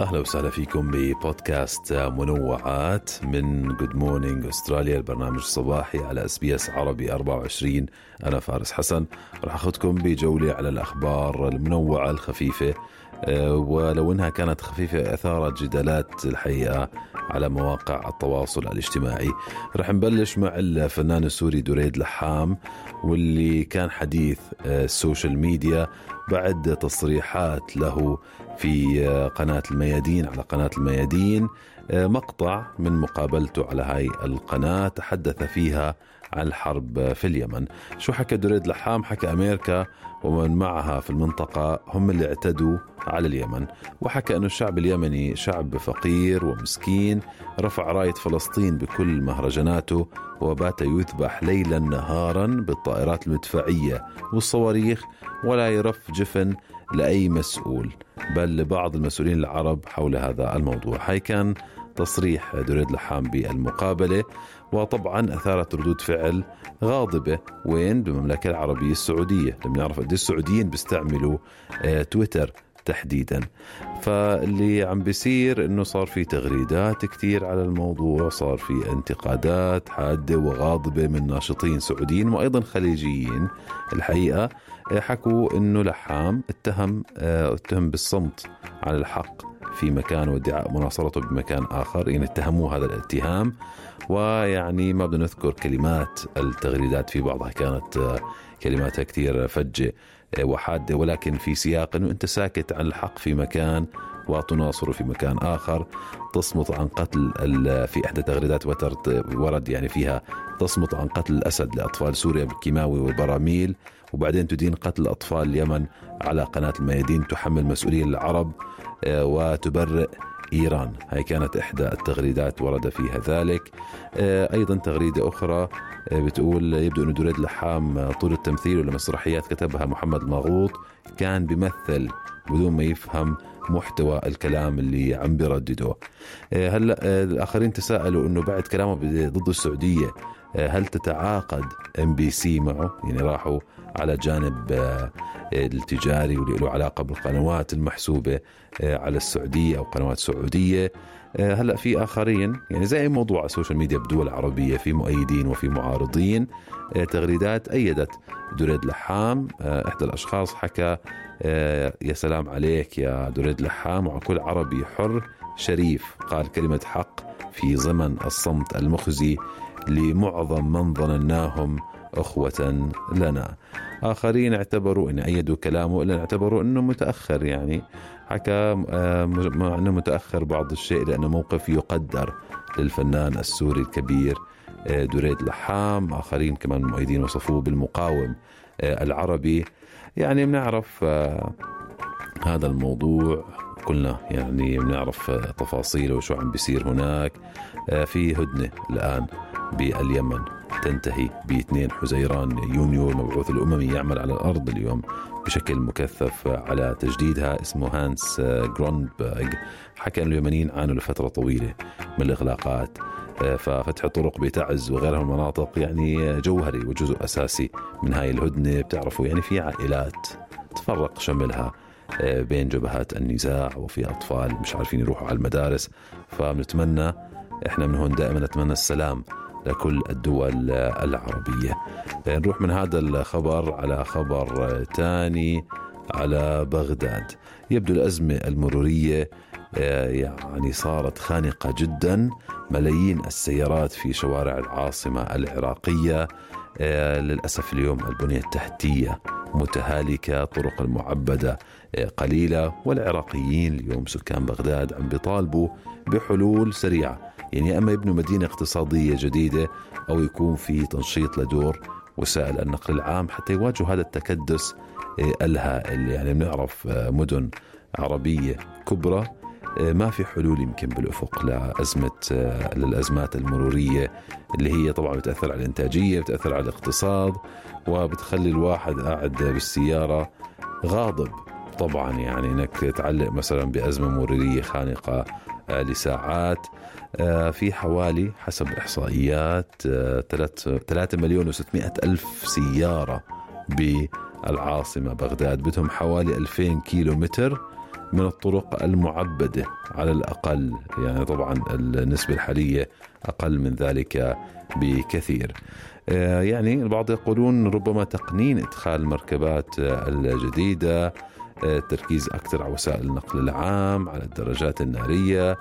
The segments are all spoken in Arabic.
أهلا وسهلا فيكم ببودكاست منوعات من Good Morning Australia البرنامج الصباحي على SBS عربي 24 أنا فارس حسن. راح أخذكم بجولة على الأخبار المنوعة الخفيفة. ولو إنها كانت خفيفة اثارت جدالات الحقيقة على مواقع التواصل الاجتماعي. رح نبلش مع الفنان السوري دريد لحام واللي كان حديث آه، ال social media بعد تصريحات له في آه، قناة الميادين على قناة الميادين. آه، مقطع من مقابلته على هاي القناة تحدث فيها عن الحرب في اليمن. شو حكى دريد لحام؟ حكى أمريكا ومن معها في المنطقة هم اللي اعتدوا على اليمن وحكى أن الشعب اليمني شعب فقير ومسكين رفع راية فلسطين بكل مهرجاناته وبات يذبح ليلا نهارا بالطائرات المدفعية والصواريخ ولا يرف جفن لأي مسؤول بل لبعض المسؤولين العرب حول هذا الموضوع. هاي كان تصريح دريد لحام بالمقابلة وطبعا أثارت ردود فعل غاضبة. وين؟ بالمملكة العربية السعودية. لما نعرف قد السعوديين بيستعملوا آه تويتر. تحديدا. فاللي عم بيصير إنه صار في تغريدات كثير على الموضوع صار في انتقادات حادة وغاضبة من ناشطين سعوديين وأيضا خليجيين. الحقيقة حكوا إنه لحام اتهم آه، اتهم بالصمت عن الحق في مكان وادعاء مناصرته بمكان آخر. يعني اتهموه هذا الاتهام. ويعني ما بدنا نذكر كلمات التغريدات في بعضها كانت آه، كلماتها كثير فجة. وحاده ولكن في سياق إنه أنت ساكت عن الحق في مكان وتناصر في مكان آخر. تصمت عن قتل في إحدى تغريدات ورد يعني فيها. تصمت عن قتل الأسد لأطفال سوريا بالكيماوي والبراميل. وبعدين تدين قتل أطفال اليمن على قناة الميادين تحمل مسؤولية العرب آه، وتبرئ إيران. هاي كانت إحدى التغريدات ورد فيها ذلك. آه، أيضا تغريدة أخرى آه، بتقول يبدو أنه دريد لحام طول التمثيل والمسرحيات كتبها محمد المغوط كان بيمثل بدون ما يفهم محتوى الكلام اللي عم بيردده. هلا الآخرين تساءلوا إنه بعد كلامه ضد السعودية هل تتعاقد MBC معه؟ يعني راحوا على جانب آه، التجاري واللي له علاقة بالقنوات المحسوبة آه، على السعودية أو قنوات سعودية. آه، هلأ في آخرين يعني زي أي موضوع ال social media بدول عربيه في مؤيدين وفي معارضين تغريدات أيدت دريد لحام. إحدى الأشخاص حكى يا سلام عليك يا دريد لحام وعلى كل عربي حر شريف. قال كلمة حق في زمن الصمت المخزي لمعظم من ظنناهم أخوة لنا. آخرين اعتبروا أن أيدوا كلامه إلا اعتبروا أنه متأخر يعني. حكى مع أنه متأخر بعض الشيء لأنه موقف يقدر للفنان السوري الكبير آه، دريد لحام. آخرين كمان مؤيدين وصفوه بالمقاوم آه، العربي. يعني بنعرف آه، هذا الموضوع. كلنا يعني بنعرف تفاصيله وشو عم بيصير هناك في هدنة الآن باليمن. تنتهي ب 2 حزيران يونيو المبعوث الأممي يعمل على الأرض اليوم بشكل مكثف على تجديدها. اسمه هانس جروندبرغ حكى اليمنيين عانوا لفترة طويلة من الإغلاقات ففتح الطرق بتعز وغيرها من المناطق. يعني جوهري وجزء أساسي من هاي الهدنة. بتعرفوا يعني في عائلات تفرق شملها بين جبهات النزاع وفي أطفال مش عارفين يروحوا على المدارس. فبنتمنى إحنا من هون دائما نتمنى السلام لكل الدول العربية. نروح من هذا الخبر على خبر ثاني على بغداد. يبدو الأزمة المرورية آه، يعني صارت خانقة جدا. ملايين السيارات في شوارع العاصمة العراقية آه، للأسف اليوم البنية التحتية متهالكة طرق المعبدة آه، قليلة والعراقيين اليوم سكان بغداد عم بيطالبوا بحلول سريعة. يعني أما يبنوا مدينة اقتصادية جديدة أو يكون في تنشيط لدور وسائل النقل العام حتى يواجهوا هذا التكدس إيه، الهائل يعني بنعرف آه، مدن عربية كبرى ما في حلول يمكن بالأفق لأزمة للأزمات المرورية اللي هي طبعا بتأثر على الإنتاجية بتأثر على الاقتصاد وبتخلي الواحد قاعد بالسيارة غاضب. طبعا يعني إنك تعلق مثلا بأزمة مرورية خانقة لساعات. في حوالي حسب إحصائيات 3 مليون و600 ألف سيارة بالعاصمة بغداد. بدهم حوالي 2000 كيلو متر من الطرق المعبدة على الأقل يعني طبعا النسبة الحالية أقل من ذلك بكثير. يعني البعض يقولون ربما تقنين إدخال المركبات الجديدة التركيز أكثر على وسائل النقل العام على الدراجات النارية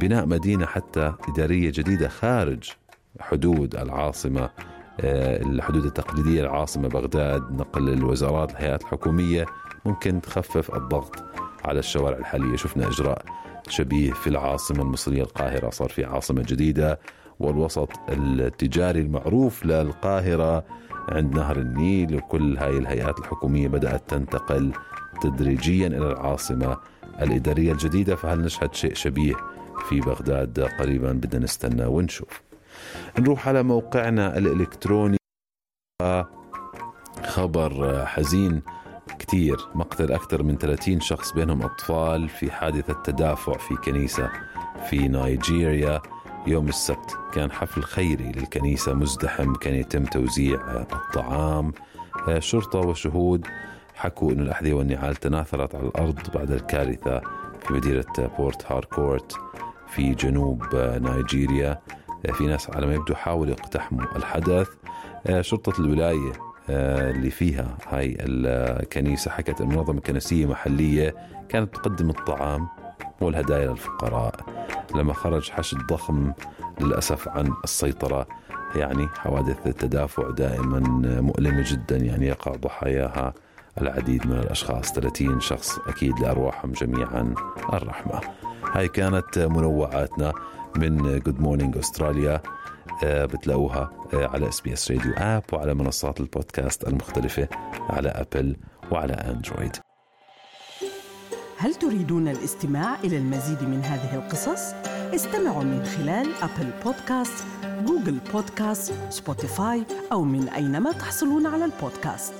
بناء مدينة حتى إدارية جديدة خارج حدود العاصمة الحدود التقليدية العاصمة بغداد نقل الوزارات الهيئات الحكومية. ممكن تخفف الضغط على الشوارع الحالية. شفنا إجراء شبيه في العاصمة المصرية القاهرة صار في عاصمة جديدة والوسط التجاري المعروف للقاهرة عند نهر النيل وكل هاي الهيئات الحكومية بدأت تنتقل تدريجيا إلى العاصمة الإدارية الجديدة. فهل نشهد شيء شبيه في بغداد قريبا بدنا نستنى ونشوف. نروح على موقعنا الإلكتروني. خبر حزين كثير مقتل أكثر من 30 شخص بينهم أطفال في حادثة تدافع في كنيسة في نيجيريا. يوم السبت كان حفل خيري للكنيسة مزدحم كان يتم توزيع الطعام. شرطة وشهود حكوا أن الأحذية والنعال تناثرت على الأرض بعد الكارثة في مدينة بورت هاركورت. في جنوب نيجيريا في ناس على ما يبدو حاولوا يقتحموا الحدث. شرطة الولاية اللي فيها هاي الكنيسة حكت المنظمة كنسية محلية كانت تقدم الطعام والهدايا للفقراء. لما خرج حشد ضخم للأسف عن السيطرة. يعني حوادث التدافع دائما مؤلمة جدا يعني يقع ضحاياها العديد من الأشخاص. 30 شخص أكيد لأرواحهم جميعا الرحمة. هاي كانت منوعاتنا من Good Morning Australia بتلاقوها على SBS Radio app وعلى منصات البودكاست المختلفة على Apple وعلى Android هل تريدون الاستماع إلى المزيد من هذه القصص؟ استمعوا من خلال Apple Podcasts، Google Podcasts، Spotify أو من أينما تحصلون على البودكاست